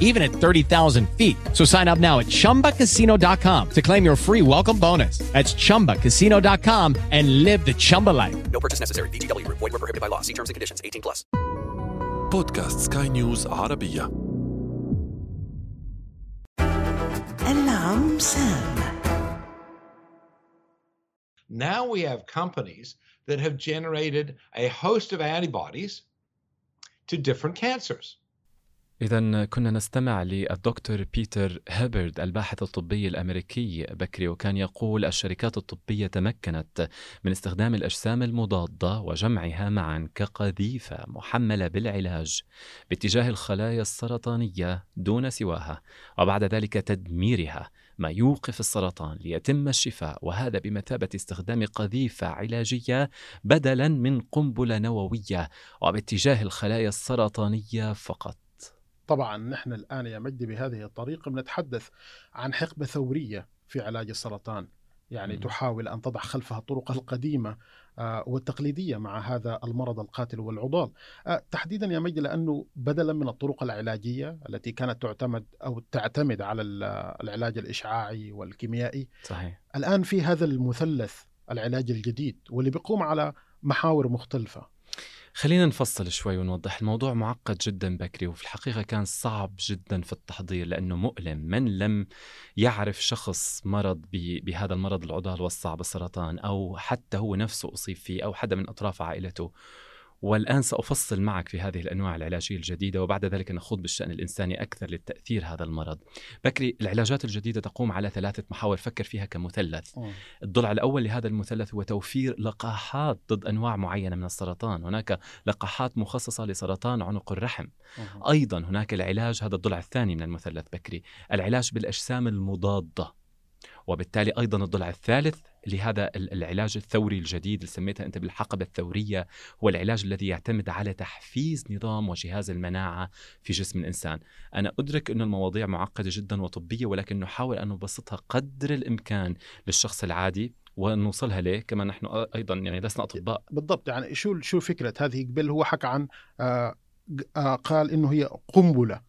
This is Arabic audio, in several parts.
even at 30,000 feet. So sign up now at chumbacasino.com to claim your free welcome bonus. That's chumbacasino.com and live the Chumba life. No purchase necessary. VGW Group. Void were prohibited by law. See terms and conditions. 18 plus. بودكاست سكاي نيوز عربية العم سام Now we have companies that have generated a host of antibodies to different cancers. إذا كنا نستمع للدكتور بيتر هيبرد الباحث الطبي الأمريكي بكري وكان يقول الشركات الطبية تمكنت من استخدام الأجسام المضادة وجمعها معا كقذيفة محملة بالعلاج باتجاه الخلايا السرطانية دون سواها وبعد ذلك تدميرها. ما يوقف السرطان ليتم الشفاء وهذا بمثابة استخدام قذيفة علاجية بدلا من قنبلة نووية وباتجاه الخلايا السرطانية فقط. طبعا نحن الآن يا مجدي بهذه الطريقة بنتحدث عن حقبة ثورية في علاج السرطان. يعني مم. تحاول أن تضع خلفها الطرق القديمة آه، والتقليدية مع هذا المرض القاتل والعضال. آه، تحديدا يا مجدي لأنه بدلا من الطرق العلاجية التي كانت تعتمد أو تعتمد على ال- العلاج الإشعاعي والكيميائي صحيح. الآن في هذا المثلث العلاج الجديد واللي بيقوم على محاور مختلفة. خلينا نفصل شوي ونوضح. الموضوع معقد جدا بكري وفي الحقيقة كان صعب جدا في التحضير لأنه مؤلم. من لم يعرف شخص مرض بهذا المرض العضال والصعب السرطان أو حتى هو نفسه أصيب فيه أو حدا من أطراف عائلته. والآن سأفصل معك في هذه الأنواع العلاجية الجديدة وبعد ذلك نخوض بالشأن الإنساني أكثر للتأثير هذا المرض. بكري العلاجات الجديدة تقوم على ثلاثة محاور فكر فيها كمثلث. الضلع الأول لهذا المثلث هو توفير لقاحات ضد أنواع معينة من السرطان. هناك لقاحات مخصصة لسرطان عنق الرحم. أيضا هناك العلاج هذا الضلع الثاني من المثلث بكري العلاج بالأجسام المضادة. وبالتالي أيضا الضلع الثالث لهذا ال- العلاج الثوري الجديد اللي سميتها أنت بالحقبة الثورية هو العلاج الذي يعتمد على تحفيز نظام وجهاز المناعة في جسم الإنسان. أنا أدرك أن المواضيع معقدة جدا وطبية ولكن نحاول أن نبسطها قدر الإمكان للشخص العادي ونوصلها له كما نحن أيضا يعني لسنا أطباء. بالضبط يعني شو شو فكره هذه قبل هو حكى عن آه آه قال إنه هي قنبلة.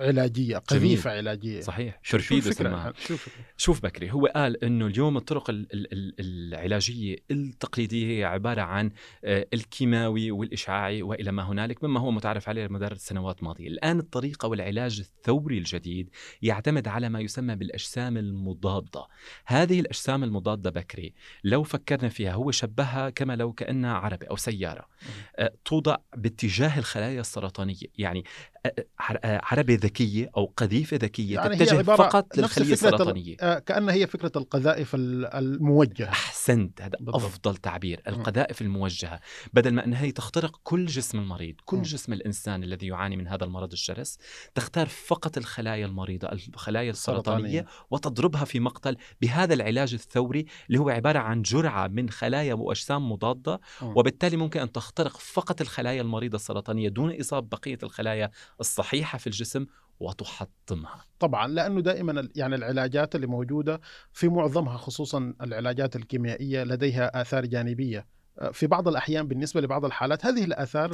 علاجية قذيفة علاجية. صحيح. شو شو توربيدو الفكرة سماها. شو الفكرة شوف بكري هو قال إنه اليوم الطرق ال- ال- ال- العلاجية التقليدية هي عبارة عن آه، الكيماوي والإشعاعي وإلى ما هنالك مما هو متعارف عليه مدار سنوات ماضيه، الآن الطريقة والعلاج الثوري الجديد يعتمد على ما يسمى بالأجسام المضادة، هذه الأجسام المضادة بكري لو فكرنا فيها هو شبهها كما لو كأنها عربه أو سيارة. آه، توضع باتجاه الخلايا السرطانية، يعني آه، عربه ذكية أو قذيفة ذكية يعني تتجه عبارة فقط نفس للخلية فكرة ال- السرطانية آه كأنها هي فكرة القذائف ال- الموجهة أحسنت هذا بالضبط. أفضل تعبير القذائف الموجهة بدل ما أنها هي تخترق كل جسم المريض كل مم. جسم الإنسان الذي يعاني من هذا المرض الشرس تختار فقط الخلايا المريضة الخلايا السرطانية سرطانية. وتضربها في مقتل بهذا العلاج الثوري اللي هو عبارة عن جرعة من خلايا وأجسام مضادة مم. وبالتالي ممكن أن تخترق فقط الخلايا المريضة السرطانية دون اصابه بقية الخلايا الصحيحة في الجسم وتحطمها. طبعا لأنه دائما يعني العلاجات اللي موجودة في معظمها خصوصا العلاجات الكيميائية لديها آثار جانبية. في بعض الأحيان بالنسبة لبعض الحالات هذه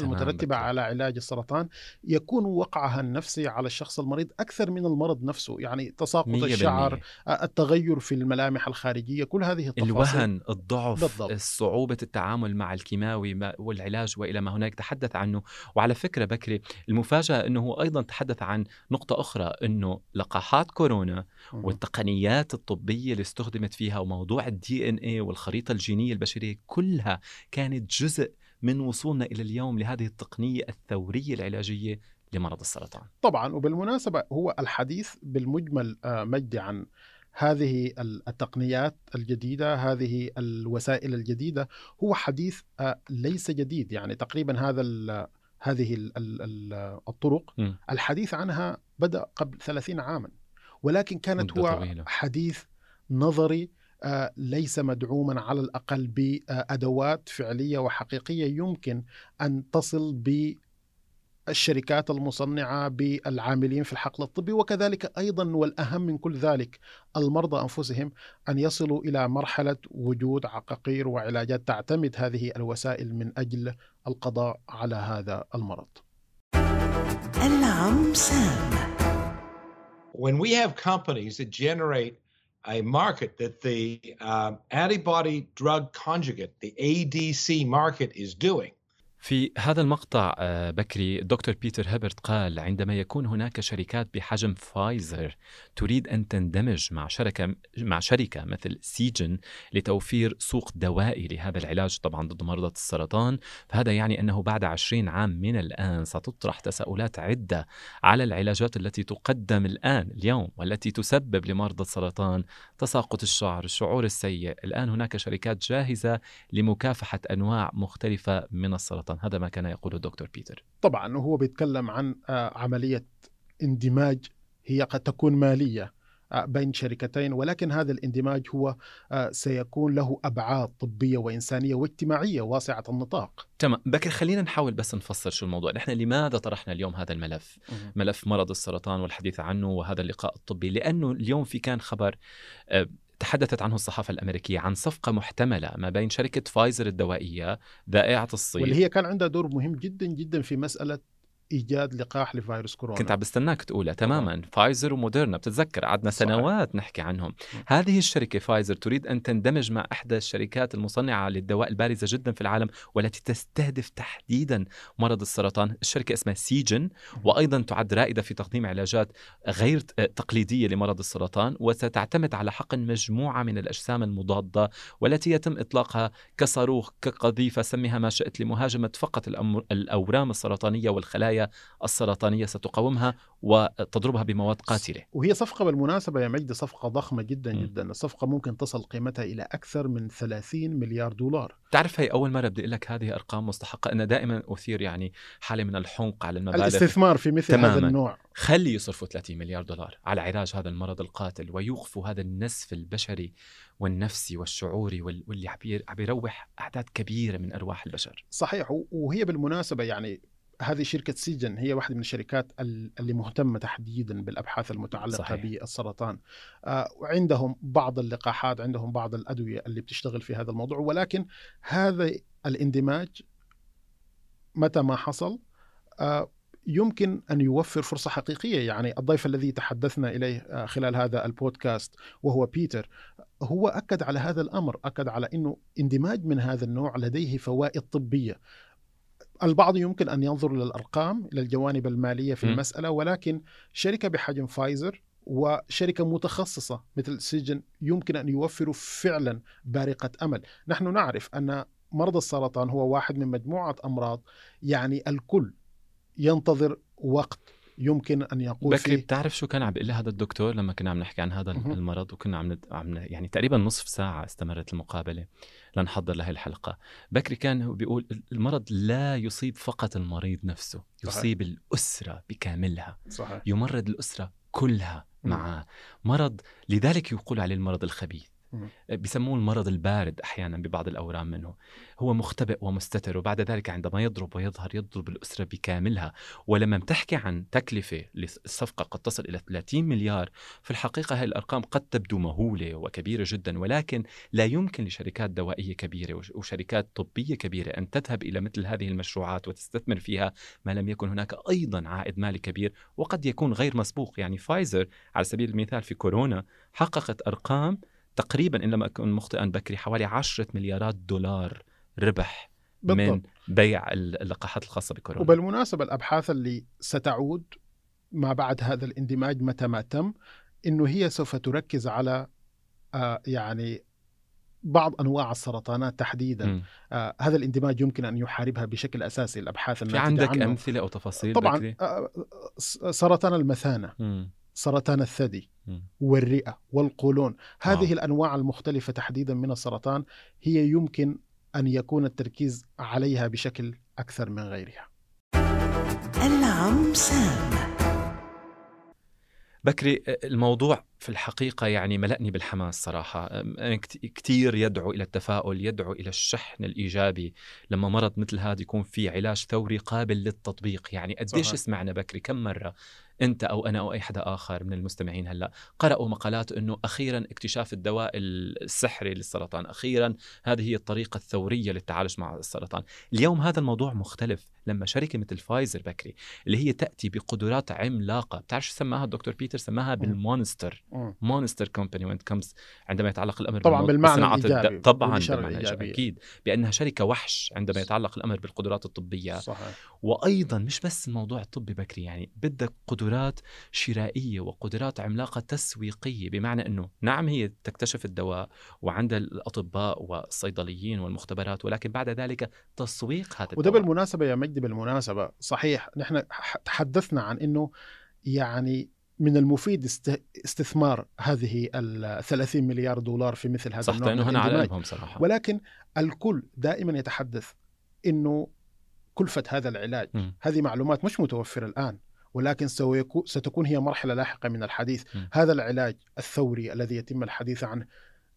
المترتبة بكري. على علاج السرطان يكون وقعها النفسي على الشخص المريض أكثر من المرض نفسه يعني تساقط الشعر بالمية. التغير في الملامح الخارجية كل هذه التفاصيل الوهن الضعف بالضبط. صعوبة التعامل مع الكيماوي ما- والعلاج وإلى ما هناك تحدث عنه وعلى فكرة بكري المفاجأة أنه هو أيضا تحدث عن نقطة أخرى أنه لقاحات كورونا. والتقنيات الطبية اللي استخدمت فيها وموضوع الدي ان اي والخريطة الجينية البشرية كلها كانت جزء من وصولنا إلى اليوم لهذه التقنية الثورية العلاجية لمرض السرطان طبعا وبالمناسبة هو الحديث بالمجمل آه، مجدي عن هذه التقنيات الجديدة هذه الوسائل الجديدة هو حديث آه، ليس جديد يعني تقريبا هذا هذه ال ال الطرق م. الحديث عنها بدأ قبل 30 عاما ولكن كانت هو طويلة. حديث نظري ليس مدعوما على الأقل بأدوات فعلية وحقيقية يمكن أن تصل ب الشركات المصنعة بالعاملين في الحقل الطبي وكذلك أيضا والأهم من كل ذلك المرضى أنفسهم أن يصلوا إلى مرحلة وجود عقاقير وعلاجات تعتمد هذه الوسائل من أجل القضاء على هذا المرض. العم سام when we have companies that generate a market that the um, antibody drug conjugate, the ADC market, is doing, في هذا المقطع آه، بكري الدكتور بيتر هيبرت قال عندما يكون هناك شركات بحجم فايزر تريد أن تندمج مع شركة مع شركة مثل سيجن لتوفير سوق دوائي لهذا العلاج طبعا ضد مرض السرطان فهذا يعني أنه بعد 20 عام من الآن ستطرح تساؤلات عدة على العلاجات التي تقدم الآن اليوم والتي تسبب لمرضى السرطان تساقط الشعر الشعور السيء. الآن هناك شركات جاهزة لمكافحة أنواع مختلفة من السرطان. هذا ما كان يقوله الدكتور بيتر. طبعا هو بيتكلم عن آه، عملية اندماج هي قد تكون مالية آه، بين شركتين ولكن هذا الاندماج هو آه، سيكون له أبعاد طبية وإنسانية واجتماعية واسعة النطاق. تمام. بكر خلينا نحاول بس نفسر شو الموضوع. نحن لماذا طرحنا اليوم هذا الملف؟ ملف مرض السرطان والحديث عنه وهذا اللقاء الطبي لأنه اليوم في كان خبر تحدثت عنه الصحافة الأمريكية عن صفقة محتملة ما بين شركة فايزر الدوائية ذائعة الصيف واللي هي كان عندها دور مهم جدا جدا في مسألة إيجاد لقاح لفيروس كورونا. كنت عم بستناك تقولها تماما. فايزر وموديرنا. بتتذكر قعدنا صحيح. سنوات نحكي عنهم. م. هذه الشركة فايزر تريد أن تندمج مع إحدى الشركات المصنعة للدواء البارزة جدا في العالم والتي تستهدف تحديدا مرض السرطان. الشركة اسمها سيجن وأيضا تعد رائدة في تقديم علاجات غير ت- تقليدية لمرض السرطان وستعتمد على حقن مجموعة من الأجسام المضادة والتي يتم إطلاقها كصاروخ كقذيفة سميها ما شئت لمهاجمة فقط الأمر الأورام السرطانية والخلايا. السرطانية ستقاومها وتضربها بمواد قاتلة. وهي صفقة بالمناسبة يا مجد صفقة ضخمة جدا م. جدا. الصفقة ممكن تصل قيمتها إلى أكثر من 30 مليار دولار. تعرف هي أول مرة بدي أقول لك هذه أرقام مستحقة. أنا دائما أثير يعني حالة من الحنق على المبالغ. الاستثمار في مثل هذا تماماً. النوع. خلي يصرفوا 30 مليار دولار على علاج هذا المرض القاتل ويوقفوا هذا النسف البشري والنفسي والشعوري وال- واللي عم بيروح أعداد كبيرة من أرواح البشر. صحيح وهي بالمناسبة يعني هذه شركة سيجن هي واحدة من الشركات ال- اللي مهتمة تحديدا بالأبحاث المتعلقة صحيح. بالسرطان. آه، وعندهم بعض اللقاحات عندهم بعض الأدوية اللي بتشتغل في هذا الموضوع. ولكن هذا الاندماج متى ما حصل؟ آه، يمكن أن يوفر فرصة حقيقية. يعني الضيف الذي تحدثنا إليه آه، خلال هذا البودكاست وهو بيتر هو أكد على هذا الأمر. أكد على أنه اندماج من هذا النوع لديه فوائد طبية. البعض يمكن أن ينظر للأرقام للجوانب المالية في م. المسألة ولكن شركة بحجم فايزر وشركة متخصصة مثل سيجن يمكن أن يوفروا فعلا بارقة أمل نحن نعرف أن مرض السرطان هو واحد من مجموعة أمراض يعني الكل ينتظر وقت يمكن أن يقول بكري بتعرف شو كان عم بيقول لي هذا الدكتور لما كنا عم نحكي عن هذا مهم. المرض وكنا عم ند- عم يعني تقريبا نصف ساعة استمرت المقابلة لنحضر لهي الحلقة بكري كان هو بيقول المرض لا يصيب فقط المريض نفسه صحيح. يصيب الأسرة بكاملها صحيح يمرض الأسرة كلها. معه مرض لذلك يقول عليه المرض الخبيث مم. بيسموه المرض البارد أحيانا ببعض الاورام منه. هو مختبئ ومستتر وبعد ذلك عندما يضرب ويظهر يضرب الأسرة بكاملها. ولما بتحكي عن تكلفة للصفقه قد تصل إلى 30 مليار في الحقيقة هذه الأرقام قد تبدو مهولة وكبيرة جدا. ولكن لا يمكن لشركات دوائية كبيرة وش- وشركات طبية كبيرة أن تذهب إلى مثل هذه المشروعات وتستثمر فيها ما لم يكن هناك أيضا عائد مالي كبير. وقد يكون غير مسبوق. يعني فايزر على سبيل المثال في كورونا حققت أرقام تقريبا ان لم اكن مخطئا بكري حوالي 10 مليارات دولار ربح من بالضبط بيع اللقاحات الخاصة بكورونا وبالمناسبة الأبحاث اللي ستعود ما بعد هذا الاندماج متى ما تم إنه هي سوف تركز على آه، يعني بعض أنواع السرطانات تحديدا. آه هذا الاندماج يمكن أن يحاربها بشكل أساسي الأبحاث في الناتجه عندك عنه. أمثلة أو تفاصيل طبعا؟ آه س- سرطان المثانة مم. سرطان الثدي مم. والرئة والقولون هذه آه. الأنواع المختلفة تحديدا من السرطان هي يمكن أن يكون التركيز عليها بشكل أكثر من غيرها العم سام بكري الموضوع في الحقيقة يعني ملأني بالحماس صراحة كتير يدعو إلى التفاؤل يدعو إلى الشحن الإيجابي لما مرض مثل هذا يكون في علاج ثوري قابل للتطبيق يعني قديش صحيح. سمعنا بكري كم مرة أنت أو أنا أو أي حدا آخر من المستمعين هلأ. قرأوا مقالات أنه أخيرا اكتشاف الدواء السحري للسرطان. أخيرا هذه هي الطريقة الثورية للتعامل مع السرطان. اليوم هذا الموضوع مختلف لما شركة مثل فايزر بكري اللي هي تأتي بقدرات عملاقة. بتعرف شو سماها الدكتور بيتر؟ سماها بال monster. monster company when comes. عندما يتعلق الأمر طبعاً بالمعنى الد- طبعا بالمعنى. أكيد. بأنها شركة وحش عندما يتعلق الأمر بالقدرات الطبية. صحيح. وأيضا مش بس الموضوع الطبي بكري يعني بدك قدرات شرائية وقدرات عملاقة تسويقية بمعنى إنه نعم هي تكتشف الدواء وعندها الأطباء والصيدليين والمختبرات ولكن بعد ذلك تسويق هذا وده الدواء بالمناسبة يا مجدي بالمناسبة صحيح نحن تحدثنا عن أنه يعني من المفيد است- استثمار هذه ال 30 مليار دولار في مثل هذا صح النوع من الإندماج. صراحة ولكن الكل دائما يتحدث إنه كلفة هذا العلاج مم. هذه معلومات مش متوفرة الآن ولكن ستكون هي مرحلة لاحقة من الحديث مم. هذا العلاج الثوري الذي يتم الحديث عنه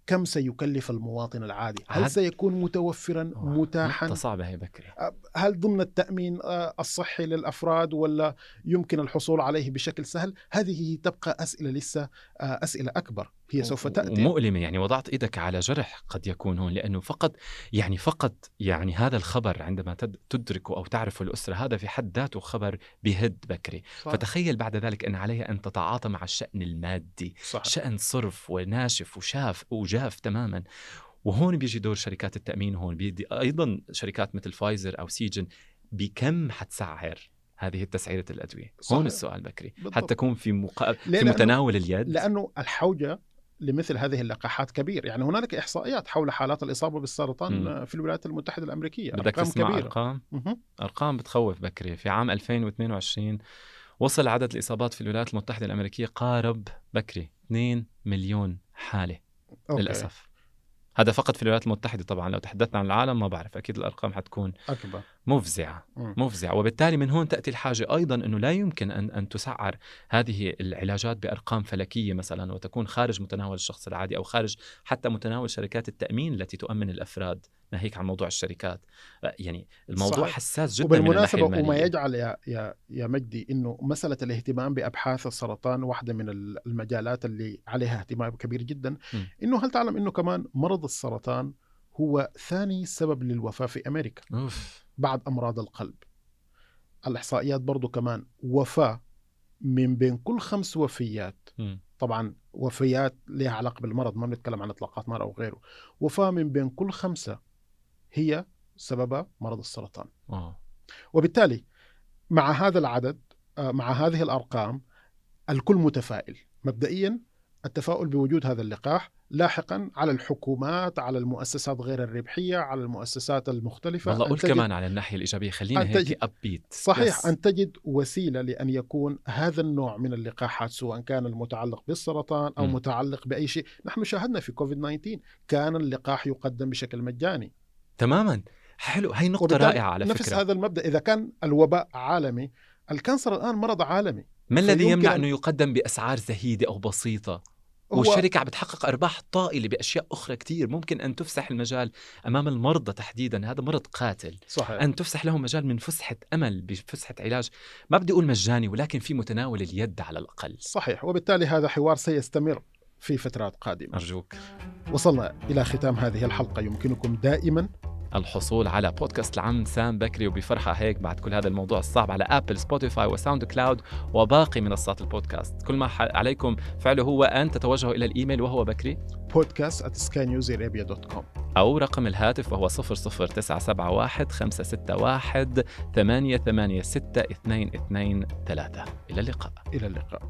كم سيكلف المواطن العادي؟ هل سيكون متوفرا متاحا؟ صعبة هي بكري. هل ضمن التأمين آه، الصحي للأفراد ولا يمكن الحصول عليه بشكل سهل؟ هذه تبقى أسئلة لسه آه، أسئلة أكبر. هي سوف تأتي. ومؤلمة يعني وضعت إيدك على جرح قد يكون هون لأنه فقط يعني فقط يعني هذا الخبر عندما تد- تدركه أو تعرفه الأسرة هذا في حد ذاته خبر بهد بكري. صح. فتخيل بعد ذلك أن عليها أن تتعاطى مع الشأن المادي صح. شأن صرف وناشف وشاف وجاف تماما. وهون بيجي دور شركات التأمين هون. بيجي أيضا شركات مثل فايزر أو سيجن بكم حتسعر هذه التسعيرة الأدوية؟ صحيح. هون السؤال بكري. بالضبط. حتى تكون في مقا... في متناول اليد. لأنه الحوجة لمثل هذه اللقاحات كبير. يعني هنالك إحصائيات حول حالات الإصابة بالسرطان مم. آه، في الولايات المتحدة الأمريكية. بدك أرقام تسمع كبيرة. أرقام؟ مهم. أرقام بتخوف بكري. في عام 2022 وصل عدد الإصابات في الولايات المتحدة الأمريكية قارب بكري 2 مليون حالة. أوكي. للأسف. هذا فقط في الولايات المتحدة طبعا. لو تحدثنا عن العالم ما بعرف أكيد الأرقام حتكون أكبر. مفزعة. مفزعة وبالتالي من هون تأتي الحاجة أيضا أنه لا يمكن أن, أن تسعر هذه العلاجات بأرقام فلكية مثلا وتكون خارج متناول الشخص العادي أو خارج حتى متناول شركات التأمين التي تؤمن الأفراد ناهيك عن موضوع الشركات يعني الموضوع صحيح. حساس جدا من وبالمناسبة الناحية وما يجعل يا يا يا مجدي إنه مسألة الاهتمام بأبحاث السرطان واحدة من المجالات اللي عليها اهتمام كبير جدا م. إنه هل تعلم إنه كمان مرض السرطان هو ثاني سبب للوفاة في أمريكا أوف. بعد أمراض القلب. الإحصائيات برضو كمان وفاة من بين كل خمس وفيات. طبعا وفيات لها علاقة بالمرض ما بنتكلم عن إطلاقات مرض أو غيره. وفاة من بين كل خمسة هي سببها مرض السرطان. آه. وبالتالي مع هذا العدد آه، مع هذه الأرقام الكل متفائل. مبدئيا التفاؤل بوجود هذا اللقاح لاحقا على الحكومات على المؤسسات غير الربحية على المؤسسات المختلفة. والله تجد- كمان على الناحية الإيجابية خلينا هيك تجد- أبيت صحيح أن تجد وسيلة لأن يكون هذا النوع من اللقاحات سواء كان المتعلق بالسرطان أو م. متعلق بأي شيء. نحن شاهدنا في كوفيد 19 كان اللقاح يقدم بشكل مجاني. تماما. حلو. هي نقطة وبالتالي رائعة على نفس فكرة. هذا المبدأ. إذا كان الوباء عالمي ال cancer الآن مرض عالمي. ما الذي يمنع أن- أنه يقدم بأسعار زهيدة أو بسيطة؟ هو- والشركة عم بتحقق أرباح طائلة بأشياء أخرى كتير. ممكن أن تفسح المجال أمام المرضى تحديدا. هذا مرض قاتل. صحيح. أن تفسح لهم مجال من فسحة أمل بفسحة علاج. ما بدي أقول مجاني ولكن في متناول اليد على الأقل. صحيح. وبالتالي هذا حوار سيستمر في فترات قادمة. أرجوك. وصلنا إلى ختام هذه الحلقة. يمكنكم دائما الحصول على بودكاست العم سام بكري وبفرحة هيك بعد كل هذا الموضوع الصعب على Apple Spotify و SoundCloud وباقي منصات البودكاست. كل ما عليكم فعله هو أن تتوجهوا إلى الإيميل وهو بكري بودكاست at skynewsarabia.com أو رقم الهاتف وهو 00971 561 886 223 إلى اللقاء. إلى اللقاء.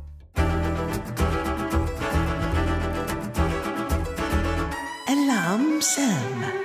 العم from